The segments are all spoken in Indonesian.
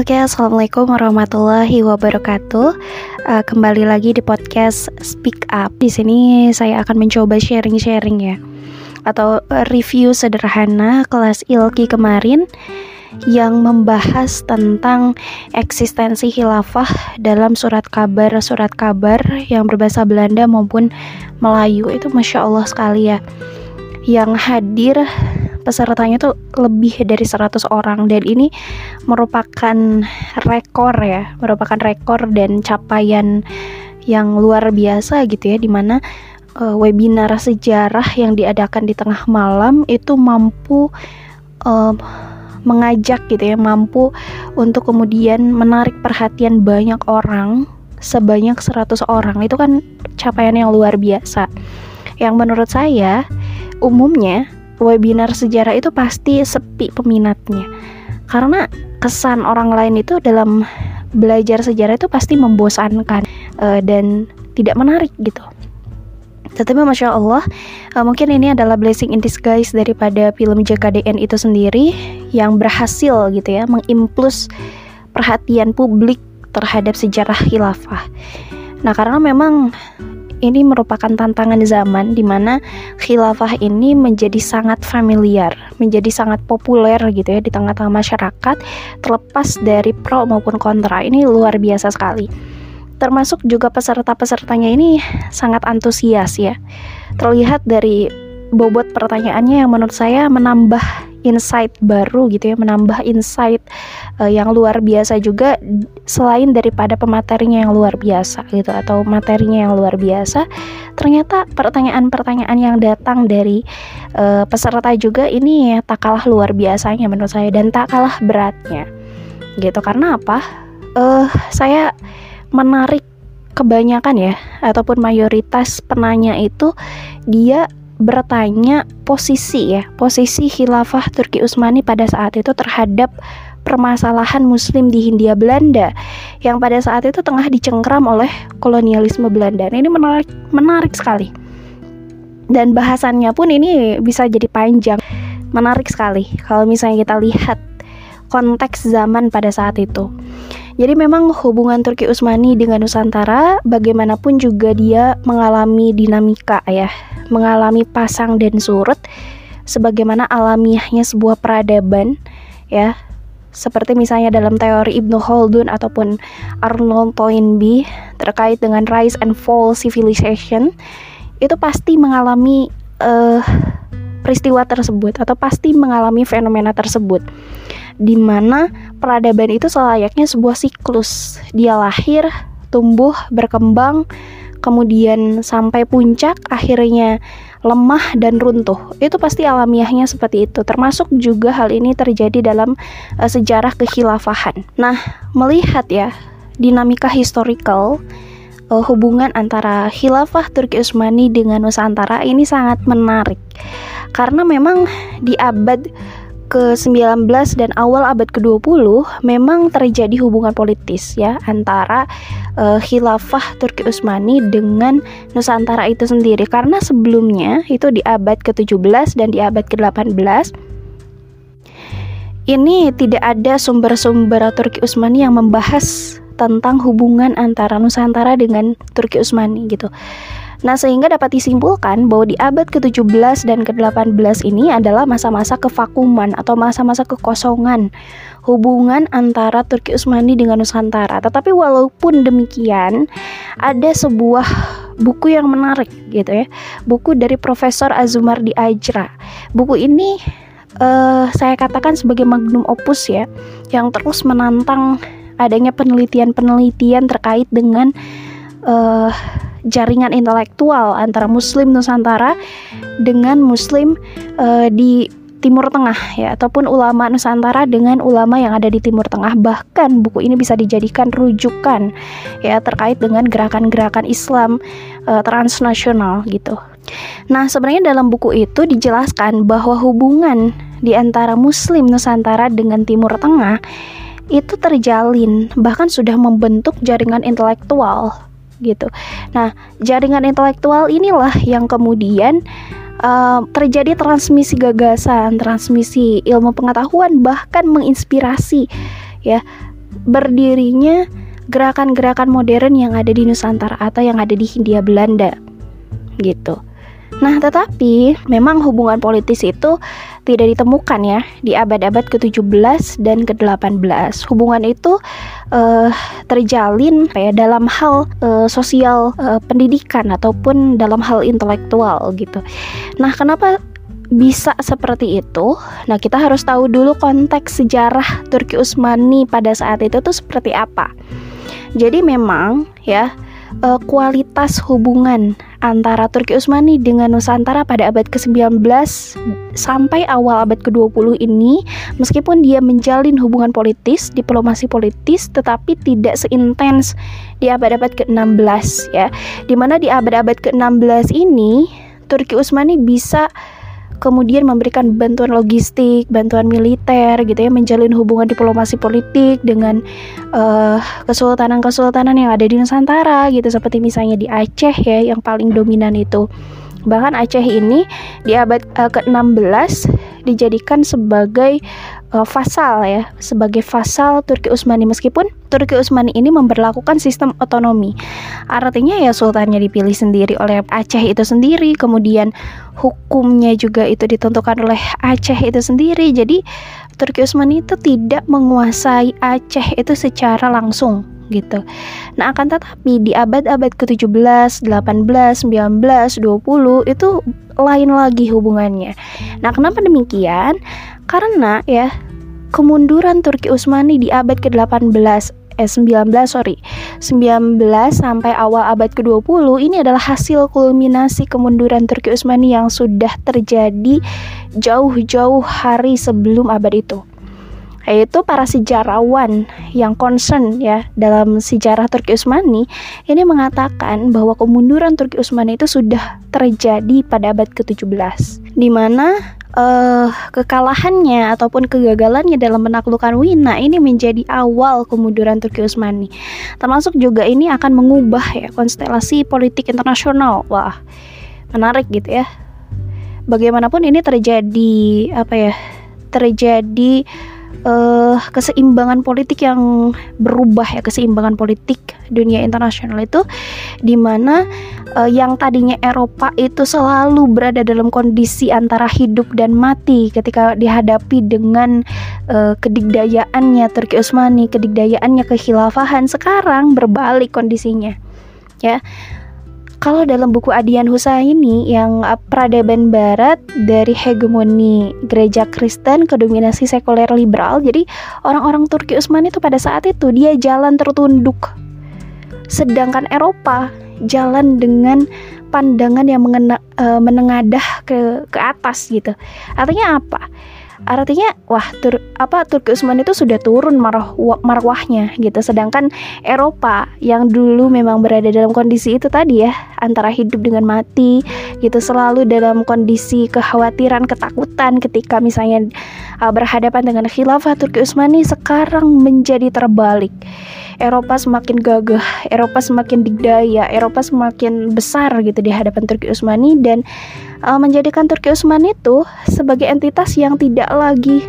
Oke, assalamualaikum warahmatullahi wabarakatuh. Uh, kembali lagi di podcast Speak Up. Di sini saya akan mencoba sharing-sharing ya, atau review sederhana kelas ilki kemarin yang membahas tentang eksistensi khilafah dalam surat kabar surat kabar yang berbahasa Belanda maupun Melayu itu masya Allah sekali ya. Yang hadir pesertanya tuh lebih dari 100 orang dan ini merupakan rekor ya, merupakan rekor dan capaian yang luar biasa gitu ya di mana uh, webinar sejarah yang diadakan di tengah malam itu mampu uh, mengajak gitu ya, mampu untuk kemudian menarik perhatian banyak orang sebanyak 100 orang. Itu kan capaian yang luar biasa. Yang menurut saya umumnya webinar sejarah itu pasti sepi peminatnya. Karena kesan orang lain itu dalam belajar sejarah itu pasti membosankan uh, dan tidak menarik gitu. Tetapi masya Allah uh, mungkin ini adalah blessing in disguise daripada film JKDN itu sendiri yang berhasil gitu ya mengimplus perhatian publik terhadap sejarah khilafah. Nah karena memang ini merupakan tantangan zaman di mana khilafah ini menjadi sangat familiar, menjadi sangat populer gitu ya di tengah-tengah masyarakat, terlepas dari pro maupun kontra. Ini luar biasa sekali. Termasuk juga peserta-pesertanya ini sangat antusias ya. Terlihat dari bobot pertanyaannya yang menurut saya menambah insight baru gitu ya, menambah insight uh, yang luar biasa juga selain daripada pematerinya yang luar biasa gitu atau materinya yang luar biasa. Ternyata pertanyaan-pertanyaan yang datang dari uh, peserta juga ini ya, tak kalah luar biasanya menurut saya dan tak kalah beratnya. Gitu karena apa? Uh, saya menarik kebanyakan ya ataupun mayoritas penanya itu dia bertanya posisi ya, posisi khilafah Turki Utsmani pada saat itu terhadap permasalahan muslim di Hindia Belanda yang pada saat itu tengah dicengkram oleh kolonialisme Belanda. Nah, ini menarik menarik sekali. Dan bahasannya pun ini bisa jadi panjang. Menarik sekali kalau misalnya kita lihat konteks zaman pada saat itu. Jadi memang hubungan Turki Utsmani dengan Nusantara bagaimanapun juga dia mengalami dinamika ya, mengalami pasang dan surut sebagaimana alamiahnya sebuah peradaban ya. Seperti misalnya dalam teori Ibnu Khaldun ataupun Arnold Toynbee terkait dengan rise and fall civilization itu pasti mengalami uh, peristiwa tersebut atau pasti mengalami fenomena tersebut di mana peradaban itu selayaknya sebuah siklus. Dia lahir, tumbuh, berkembang, kemudian sampai puncak, akhirnya lemah dan runtuh. Itu pasti alamiahnya seperti itu. Termasuk juga hal ini terjadi dalam uh, sejarah kekhilafahan. Nah, melihat ya dinamika historical uh, hubungan antara khilafah Turki Utsmani dengan Nusantara ini sangat menarik. Karena memang di abad ke-19 dan awal abad ke-20 memang terjadi hubungan politis ya antara uh, khilafah Turki Utsmani dengan Nusantara itu sendiri karena sebelumnya itu di abad ke-17 dan di abad ke-18 ini tidak ada sumber-sumber Turki Utsmani yang membahas tentang hubungan antara Nusantara dengan Turki Utsmani gitu. Nah, sehingga dapat disimpulkan bahwa di abad ke-17 dan ke-18 ini adalah masa-masa kevakuman atau masa-masa kekosongan hubungan antara Turki Utsmani dengan Nusantara. Tetapi walaupun demikian, ada sebuah buku yang menarik gitu ya. Buku dari Profesor Azumar di Ajra. Buku ini uh, saya katakan sebagai magnum opus ya, yang terus menantang adanya penelitian-penelitian terkait dengan uh, jaringan intelektual antara Muslim Nusantara dengan Muslim uh, di Timur Tengah ya ataupun ulama Nusantara dengan ulama yang ada di Timur Tengah bahkan buku ini bisa dijadikan rujukan ya terkait dengan gerakan-gerakan Islam uh, transnasional gitu. Nah, sebenarnya dalam buku itu dijelaskan bahwa hubungan di antara Muslim Nusantara dengan Timur Tengah itu terjalin bahkan sudah membentuk jaringan intelektual gitu. Nah, jaringan intelektual inilah yang kemudian uh, terjadi transmisi gagasan, transmisi ilmu pengetahuan bahkan menginspirasi ya berdirinya gerakan-gerakan modern yang ada di Nusantara atau yang ada di Hindia Belanda gitu. Nah, tetapi memang hubungan politis itu tidak ditemukan ya di abad-abad ke-17 dan ke-18. Hubungan itu uh, terjalin kayak dalam hal uh, sosial uh, pendidikan ataupun dalam hal intelektual gitu. Nah, kenapa bisa seperti itu? Nah, kita harus tahu dulu konteks sejarah Turki Utsmani pada saat itu tuh seperti apa. Jadi memang ya kualitas hubungan antara Turki Utsmani dengan Nusantara pada abad ke-19 sampai awal abad ke-20 ini meskipun dia menjalin hubungan politis, diplomasi politis tetapi tidak seintens di abad-abad ke-16 ya. Di mana di abad-abad ke-16 ini Turki Utsmani bisa kemudian memberikan bantuan logistik, bantuan militer gitu ya, menjalin hubungan diplomasi politik dengan uh, kesultanan-kesultanan yang ada di Nusantara gitu seperti misalnya di Aceh ya yang paling dominan itu. Bahkan Aceh ini di abad uh, ke-16 dijadikan sebagai uh, fasal ya, sebagai fasal Turki Utsmani meskipun Turki Utsmani ini memperlakukan sistem otonomi. Artinya ya sultannya dipilih sendiri oleh Aceh itu sendiri, kemudian hukumnya juga itu ditentukan oleh Aceh itu sendiri. Jadi Turki Utsmani itu tidak menguasai Aceh itu secara langsung gitu. Nah, akan tetapi di abad-abad ke-17, 18, 19, 20 itu lain lagi hubungannya. Nah, kenapa demikian? Karena ya kemunduran Turki Utsmani di abad ke-18 eh 19 sorry 19 sampai awal abad ke-20 ini adalah hasil kulminasi kemunduran Turki Utsmani yang sudah terjadi jauh-jauh hari sebelum abad itu yaitu para sejarawan yang concern ya dalam sejarah Turki Utsmani ini mengatakan bahwa kemunduran Turki Utsmani itu sudah terjadi pada abad ke-17 di mana uh, kekalahannya ataupun kegagalannya dalam menaklukkan Wina ini menjadi awal kemunduran Turki Utsmani. Termasuk juga ini akan mengubah ya konstelasi politik internasional. Wah, menarik gitu ya. Bagaimanapun ini terjadi apa ya? Terjadi uh, keseimbangan politik yang berubah ya keseimbangan politik dunia internasional itu di mana uh, yang tadinya Eropa itu selalu berada dalam kondisi antara hidup dan mati ketika dihadapi dengan uh, kedigdayaannya Turki Utsmani kedigdayaannya kekhilafahan sekarang berbalik kondisinya ya kalau dalam buku Adian Husaini yang uh, peradaban barat dari hegemoni gereja Kristen ke dominasi sekuler liberal, jadi orang-orang Turki Utsmani itu pada saat itu dia jalan tertunduk. Sedangkan Eropa jalan dengan pandangan yang mengena, uh, menengadah ke ke atas gitu. Artinya apa? Artinya wah tur, apa Turki Utsmani itu sudah turun marwah, marwahnya gitu. Sedangkan Eropa yang dulu memang berada dalam kondisi itu tadi ya antara hidup dengan mati gitu selalu dalam kondisi kekhawatiran ketakutan ketika misalnya uh, berhadapan dengan khilafah Turki Utsmani sekarang menjadi terbalik. Eropa semakin gagah, Eropa semakin digdaya, Eropa semakin besar gitu di hadapan Turki Utsmani dan uh, menjadikan Turki Utsmani itu sebagai entitas yang tidak lagi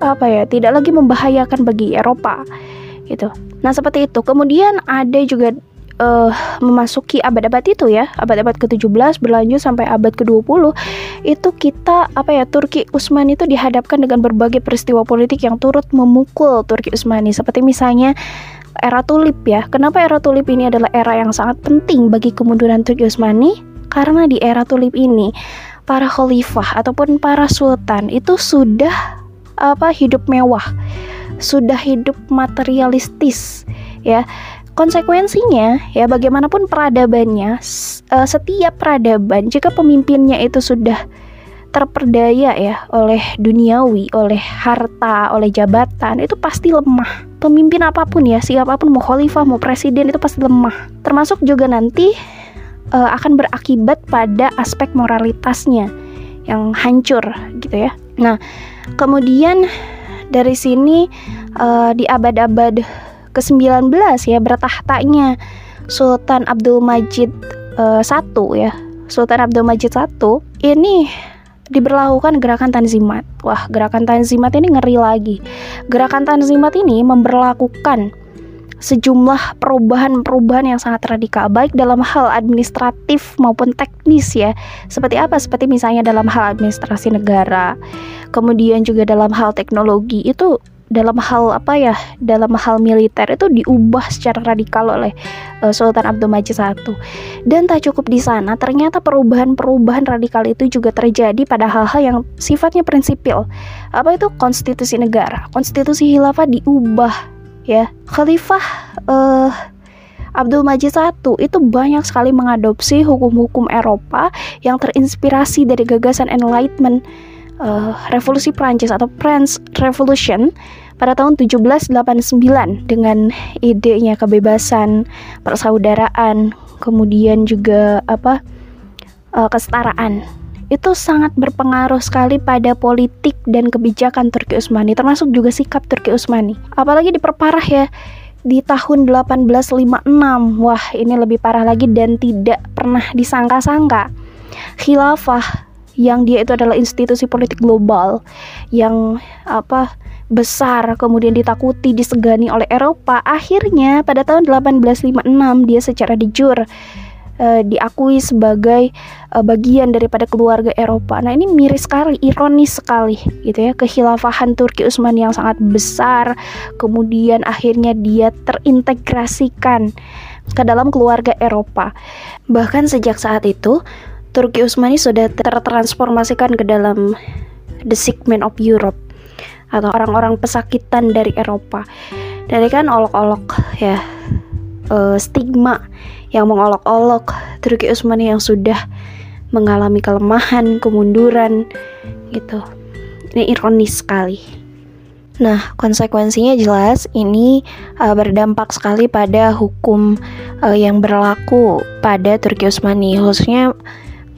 apa ya, tidak lagi membahayakan bagi Eropa gitu. Nah, seperti itu. Kemudian ada juga uh, memasuki abad-abad itu ya, abad-abad ke-17 berlanjut sampai abad ke-20 itu kita apa ya Turki Utsmani itu dihadapkan dengan berbagai peristiwa politik yang turut memukul Turki Utsmani seperti misalnya era tulip ya. Kenapa era tulip ini adalah era yang sangat penting bagi kemunduran Turki Utsmani? Karena di era tulip ini para khalifah ataupun para sultan itu sudah apa hidup mewah, sudah hidup materialistis ya. Konsekuensinya ya bagaimanapun peradabannya eh, setiap peradaban jika pemimpinnya itu sudah terperdaya ya oleh duniawi, oleh harta, oleh jabatan, itu pasti lemah. Pemimpin apa pun ya, siapa pun mau khalifah, mau presiden itu pasti lemah. Termasuk juga nanti uh, akan berakibat pada aspek moralitasnya yang hancur gitu ya. Nah, kemudian dari sini uh, di abad-abad ke-19 ya bertahtanya Sultan Abdul Majid uh, ya. Sultan Abdul Majid I ini diberlakukan gerakan Tanzimat. Wah, gerakan Tanzimat ini ngeri lagi. Gerakan Tanzimat ini memberlakukan sejumlah perubahan-perubahan yang sangat radikal baik dalam hal administratif maupun teknis ya. Seperti apa? Seperti misalnya dalam hal administrasi negara. Kemudian juga dalam hal teknologi itu dalam hal apa ya dalam hal militer itu diubah secara radikal oleh uh, Sultan Abdul Majid I dan tak cukup di sana ternyata perubahan-perubahan radikal itu juga terjadi pada hal-hal yang sifatnya prinsipil apa itu konstitusi negara konstitusi khilafah diubah ya Khalifah uh, Abdul Majid I itu banyak sekali mengadopsi hukum-hukum Eropa yang terinspirasi dari gagasan Enlightenment uh, revolusi Prancis atau French Revolution pada tahun 1789 dengan idenya kebebasan, persaudaraan, kemudian juga apa uh, kesetaraan. Itu sangat berpengaruh sekali pada politik dan kebijakan Turki Utsmani termasuk juga sikap Turki Utsmani. Apalagi diperparah ya di tahun 1856. Wah, ini lebih parah lagi dan tidak pernah disangka-sangka. Khilafah yang dia itu adalah institusi politik global yang apa besar kemudian ditakuti disegani oleh Eropa akhirnya pada tahun 1856 dia secara dijur uh, diakui sebagai uh, bagian daripada keluarga Eropa. Nah, ini miris sekali, ironis sekali gitu ya, kekhilafahan Turki Utsmani yang sangat besar kemudian akhirnya dia terintegrasikan ke dalam keluarga Eropa. Bahkan sejak saat itu Turki Utsmani sudah tertransformasikan ke dalam the sick man of Europe atau orang-orang pesakitan dari Eropa. Dari kan olok-olok ya uh, stigma yang mengolok-olok Turki Utsmani yang sudah mengalami kelemahan, kemunduran gitu. Ini ironis sekali. Nah, konsekuensinya jelas ini uh, berdampak sekali pada hukum uh, yang berlaku pada Turki Utsmani, khususnya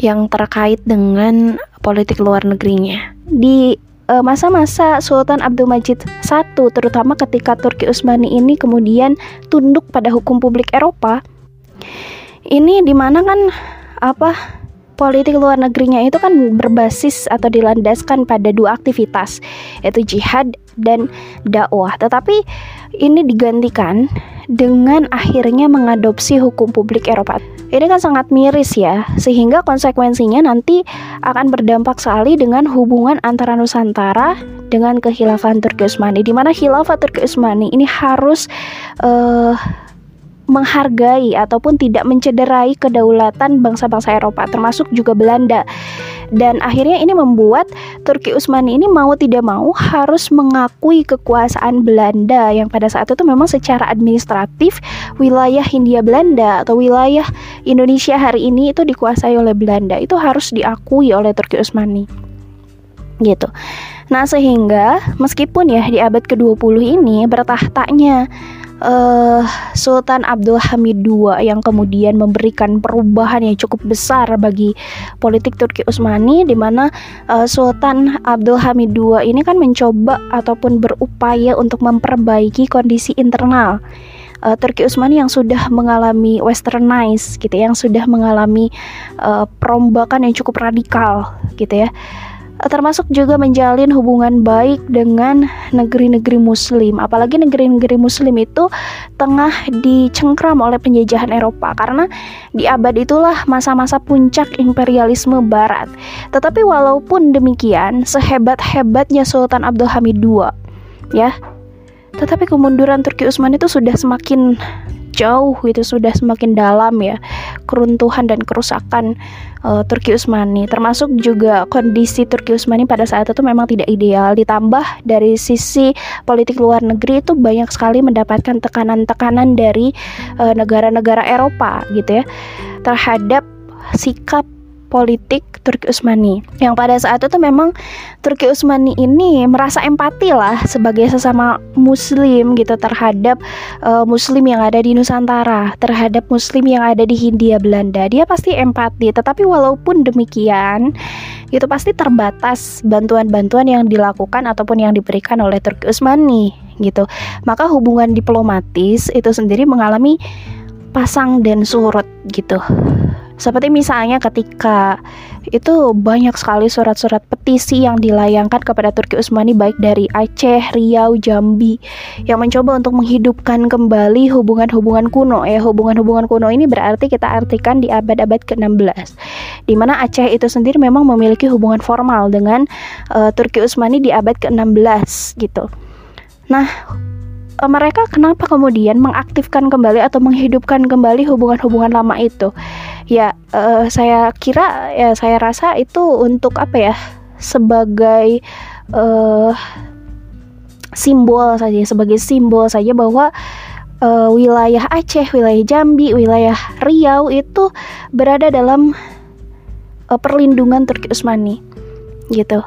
yang terkait dengan politik luar negerinya. Di eh, masa-masa Sultan Abdul Majid I, terutama ketika Turki Utsmani ini kemudian tunduk pada hukum publik Eropa, ini di mana kan apa politik luar negerinya itu kan berbasis atau dilandaskan pada dua aktivitas yaitu jihad dan dakwah. Tetapi ini digantikan dengan akhirnya mengadopsi hukum publik Eropa. Ini kan sangat miris ya, sehingga konsekuensinya nanti akan berdampak sekali dengan hubungan antara Nusantara dengan kekhilafan Turki Utsmani, di mana khilafah Turki Utsmani ini harus uh, menghargai ataupun tidak mencederai kedaulatan bangsa-bangsa Eropa termasuk juga Belanda. Dan akhirnya ini membuat Turki Utsmani ini mau tidak mau harus mengakui kekuasaan Belanda yang pada saat itu memang secara administratif wilayah Hindia Belanda atau wilayah Indonesia hari ini itu dikuasai oleh Belanda. Itu harus diakui oleh Turki Utsmani gitu. Nah, sehingga meskipun ya di abad ke-20 ini bertahtanya uh, Sultan Abdul Hamid II yang kemudian memberikan perubahan yang cukup besar bagi politik Turki Utsmani di mana uh, Sultan Abdul Hamid II ini kan mencoba ataupun berupaya untuk memperbaiki kondisi internal uh, Turki Utsmani yang sudah mengalami westernize gitu yang sudah mengalami uh, perombakan yang cukup radikal gitu ya termasuk juga menjalin hubungan baik dengan negeri-negeri muslim. Apalagi negeri-negeri muslim itu tengah dicengkram oleh penjajahan Eropa karena di abad itulah masa-masa puncak imperialisme barat. Tetapi walaupun demikian sehebat-hebatnya Sultan Abdul Hamid II ya. Tetapi kemunduran Turki Utsmani itu sudah semakin jauh itu sudah semakin dalam ya. Keruntuhan dan kerusakan uh, Turki Utsmani termasuk juga kondisi Turki Utsmani pada saat itu memang tidak ideal. Ditambah dari sisi politik luar negeri itu banyak sekali mendapatkan tekanan-tekanan dari eh, negara-negara uh, Eropa gitu ya terhadap sikap politik Turki Utsmani yang pada saat itu memang Turki Utsmani ini merasa empati lah sebagai sesama muslim gitu terhadap uh, muslim yang ada di Nusantara terhadap muslim yang ada di Hindia Belanda. Dia pasti empati tetapi walaupun demikian itu pasti terbatas bantuan-bantuan yang dilakukan ataupun yang diberikan oleh Turki Utsmani gitu. Maka hubungan diplomatis itu sendiri mengalami pasang dan surut gitu. Seperti misalnya ketika itu banyak sekali surat-surat petisi yang dilayangkan kepada Turki Utsmani baik dari Aceh, Riau, Jambi yang mencoba untuk menghidupkan kembali hubungan-hubungan kuno ya. Hubungan-hubungan kuno ini berarti kita artikan di abad-abad ke-16. Di mana Aceh itu sendiri memang memiliki hubungan formal dengan uh, Turki Utsmani di abad ke-16 gitu. Nah, mereka kenapa kemudian mengaktifkan kembali atau menghidupkan kembali hubungan-hubungan lama itu? Ya, uh, saya kira ya saya rasa itu untuk apa ya? Sebagai uh, simbol saja, sebagai simbol saja bahwa uh, wilayah Aceh, wilayah Jambi, wilayah Riau itu berada dalam uh, perlindungan Turki Utsmani, gitu.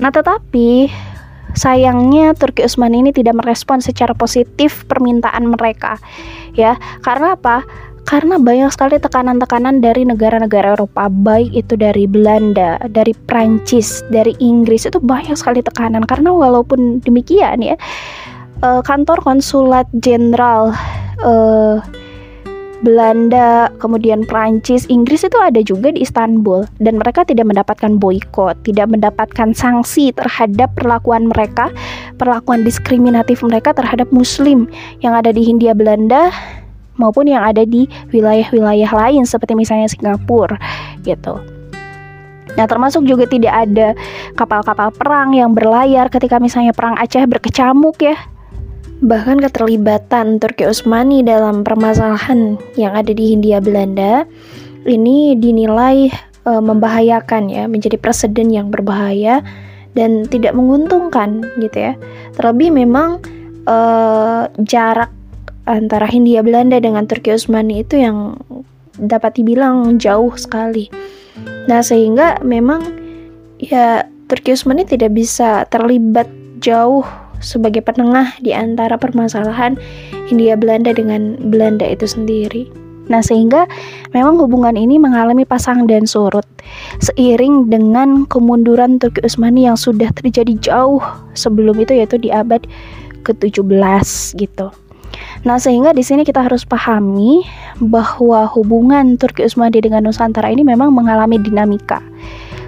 Nah, tetapi sayangnya Turki Utsmani ini tidak merespon secara positif permintaan mereka ya. Karena apa? Karena banyak sekali tekanan-tekanan dari negara-negara Eropa baik itu dari Belanda, dari Prancis, dari Inggris itu banyak sekali tekanan. Karena walaupun demikian ya eh, kantor konsulat jenderal uh, Belanda, kemudian Prancis, Inggris itu ada juga di Istanbul dan mereka tidak mendapatkan boykot, tidak mendapatkan sanksi terhadap perlakuan mereka, perlakuan diskriminatif mereka terhadap muslim yang ada di Hindia Belanda maupun yang ada di wilayah-wilayah lain seperti misalnya Singapura gitu. Nah, termasuk juga tidak ada kapal-kapal perang yang berlayar ketika misalnya perang Aceh berkecamuk ya Bahkan keterlibatan Turki Utsmani dalam permasalahan yang ada di Hindia Belanda ini dinilai e, membahayakan ya, menjadi presiden yang berbahaya dan tidak menguntungkan gitu ya. Terlebih memang e, jarak antara Hindia Belanda dengan Turki Utsmani itu yang dapat dibilang jauh sekali. Nah, sehingga memang ya Turki Utsmani tidak bisa terlibat jauh sebagai penengah di antara permasalahan Hindia Belanda dengan Belanda itu sendiri. Nah, sehingga memang hubungan ini mengalami pasang dan surut seiring dengan kemunduran Turki Utsmani yang sudah terjadi jauh sebelum itu yaitu di abad ke-17 gitu. Nah, sehingga di sini kita harus pahami bahwa hubungan Turki Utsmani dengan Nusantara ini memang mengalami dinamika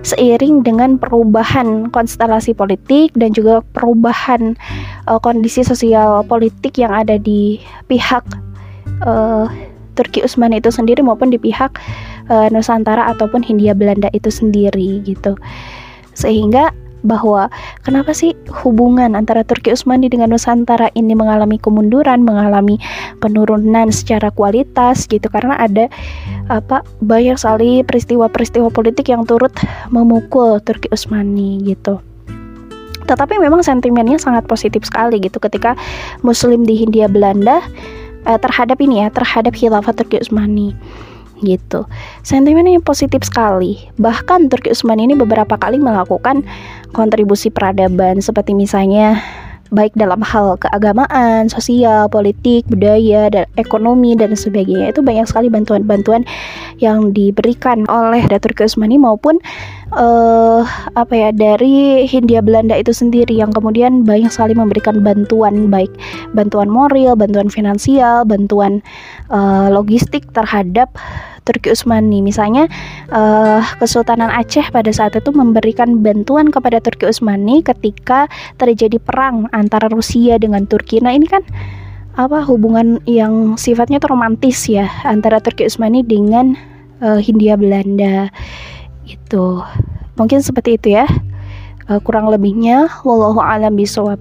seiring dengan perubahan konstelasi politik dan juga perubahan uh, kondisi sosial politik yang ada di pihak uh, Turki Utsmani itu sendiri maupun di pihak uh, Nusantara ataupun Hindia Belanda itu sendiri gitu. Sehingga bahwa kenapa sih hubungan antara Turki Utsmani dengan Nusantara ini mengalami kemunduran, mengalami penurunan secara kualitas gitu karena ada apa banyak sekali peristiwa-peristiwa politik yang turut memukul Turki Utsmani gitu. Tetapi memang sentimennya sangat positif sekali gitu ketika Muslim di Hindia Belanda eh, terhadap ini ya terhadap khilafah Turki Utsmani gitu. Sentimennya positif sekali. Bahkan Turki Utsmani ini beberapa kali melakukan kontribusi peradaban seperti misalnya baik dalam hal keagamaan, sosial, politik, budaya, dan ekonomi dan sebagainya. Itu banyak sekali bantuan-bantuan yang diberikan oleh Datuk Usmani maupun uh, apa ya dari Hindia Belanda itu sendiri yang kemudian banyak sekali memberikan bantuan baik bantuan moral, bantuan finansial, bantuan uh, logistik terhadap Turki Utsmani. Misalnya uh, Kesultanan Aceh pada saat itu memberikan bantuan kepada Turki Utsmani ketika terjadi perang antara Rusia dengan Turki. Nah, ini kan apa hubungan yang sifatnya romantis ya antara Turki Utsmani dengan uh, Hindia Belanda. Itu. Mungkin seperti itu ya. Uh, kurang lebihnya wallahu alam bisawab.